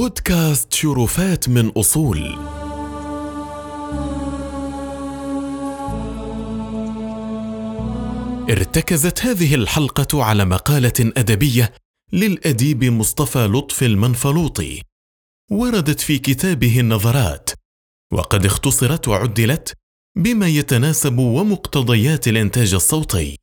بودكاست شرفات من أصول. ارتكزت هذه الحلقة على مقالة أدبية للأديب مصطفى لطفي المنفلوطي. وردت في كتابه النظرات. وقد اختصرت وعدلت بما يتناسب ومقتضيات الإنتاج الصوتي.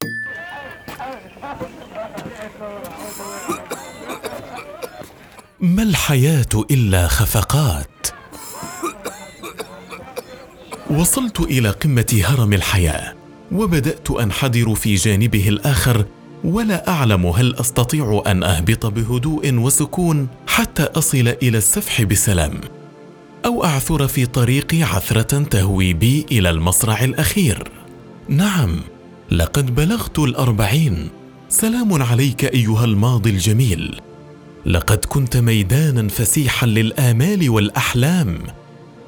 ما الحياة إلا خفقات؟ وصلت إلى قمة هرم الحياة وبدأت أنحدر في جانبه الآخر ولا أعلم هل أستطيع أن أهبط بهدوء وسكون حتى أصل إلى السفح بسلام أو أعثر في طريقي عثرة تهوي بي إلى المصرع الأخير. نعم لقد بلغت الأربعين. سلام عليك أيها الماضي الجميل. لقد كنت ميدانا فسيحا للآمال والأحلام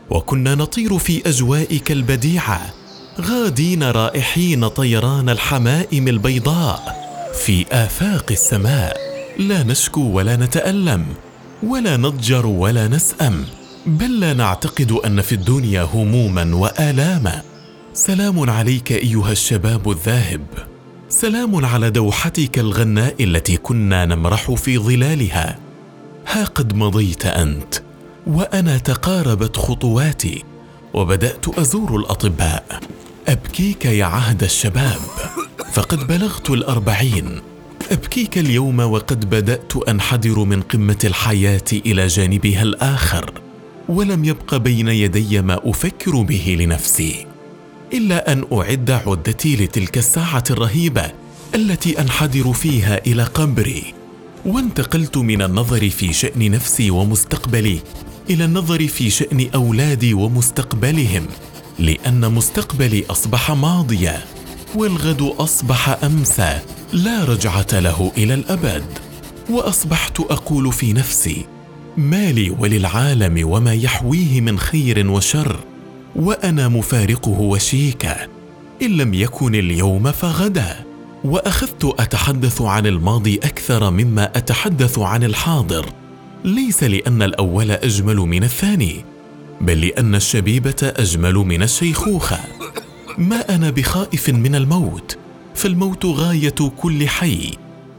وكنا نطير في أجوائك البديعه غادين رائحين طيران الحمائم البيضاء في آفاق السماء. لا نشكو ولا نتألم ولا نضجر ولا نسأم بل لا نعتقد أن في الدنيا هموما وآلاما. سلام عليك أيها الشباب الذاهب. سلام على دوحتك الغناء التي كنا نمرح في ظلالها. ها قد مضيت أنت وأنا تقاربت خطواتي وبدأت أزور الأطباء. أبكيك يا عهد الشباب فقد بلغت الأربعين. أبكيك اليوم وقد بدأت أنحدر من قمة الحياة إلى جانبها الآخر ولم يبق بين يدي ما أفكر به لنفسي. إلا أن أعد عدتي لتلك الساعة الرهيبة التي أنحدر فيها إلى قبري وانتقلت من النظر في شأن نفسي ومستقبلي إلى النظر في شأن أولادي ومستقبلهم لأن مستقبلي أصبح ماضيا والغد أصبح أمسى لا رجعة له إلى الأبد. وأصبحت أقول في نفسي ما لي وللعالم وما يحويه من خير وشر. وأنا مفارقه وشيكا إن لم يكن اليوم فغدا. وأخذت أتحدث عن الماضي أكثر مما أتحدث عن الحاضر. ليس لأن الأول أجمل من الثاني بل لأن الشبيبة أجمل من الشيخوخة. ما أنا بخائف من الموت فالموت غاية كل حي.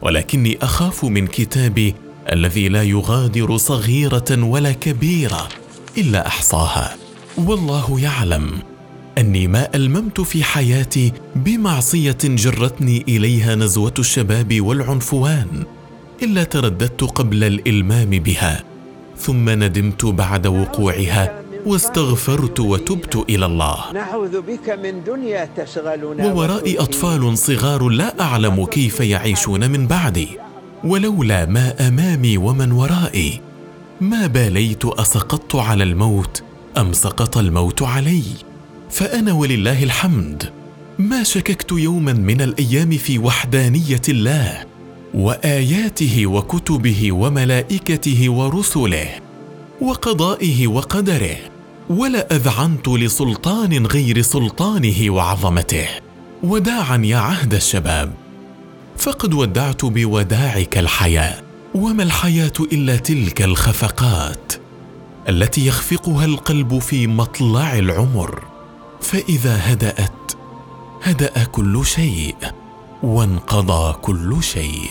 ولكني أخاف من كتابي الذي لا يغادر صغيرة ولا كبيرة إلا أحصاها. والله يعلم أني ما ألممت في حياتي بمعصية جرتني إليها نزوة الشباب والعنفوان إلا ترددت قبل الإلمام بها ثم ندمت بعد وقوعها واستغفرت وتبت إلى الله. نعوذ بك من دنيا تشغلنا وورائي أطفال صغار لا أعلم كيف يعيشون من بعدي ولولا ما أمامي ومن ورائي ما باليت أسقطت على الموت أم سقط الموت علي؟ فأنا ولله الحمد. ما شككت يوما من الأيام في وحدانية الله وآياته وكتبه وملائكته ورسله وقضائه وقدره ولا أذعنت لسلطان غير سلطانه وعظمته. وداعا يا عهد الشباب. فقد ودعت بوداعك الحياة وما الحياة إلا تلك الخفقات. التي يخفقها القلب في مطلع العمر. فإذا هدأت هدأ كل شيء وانقضى كل شيء.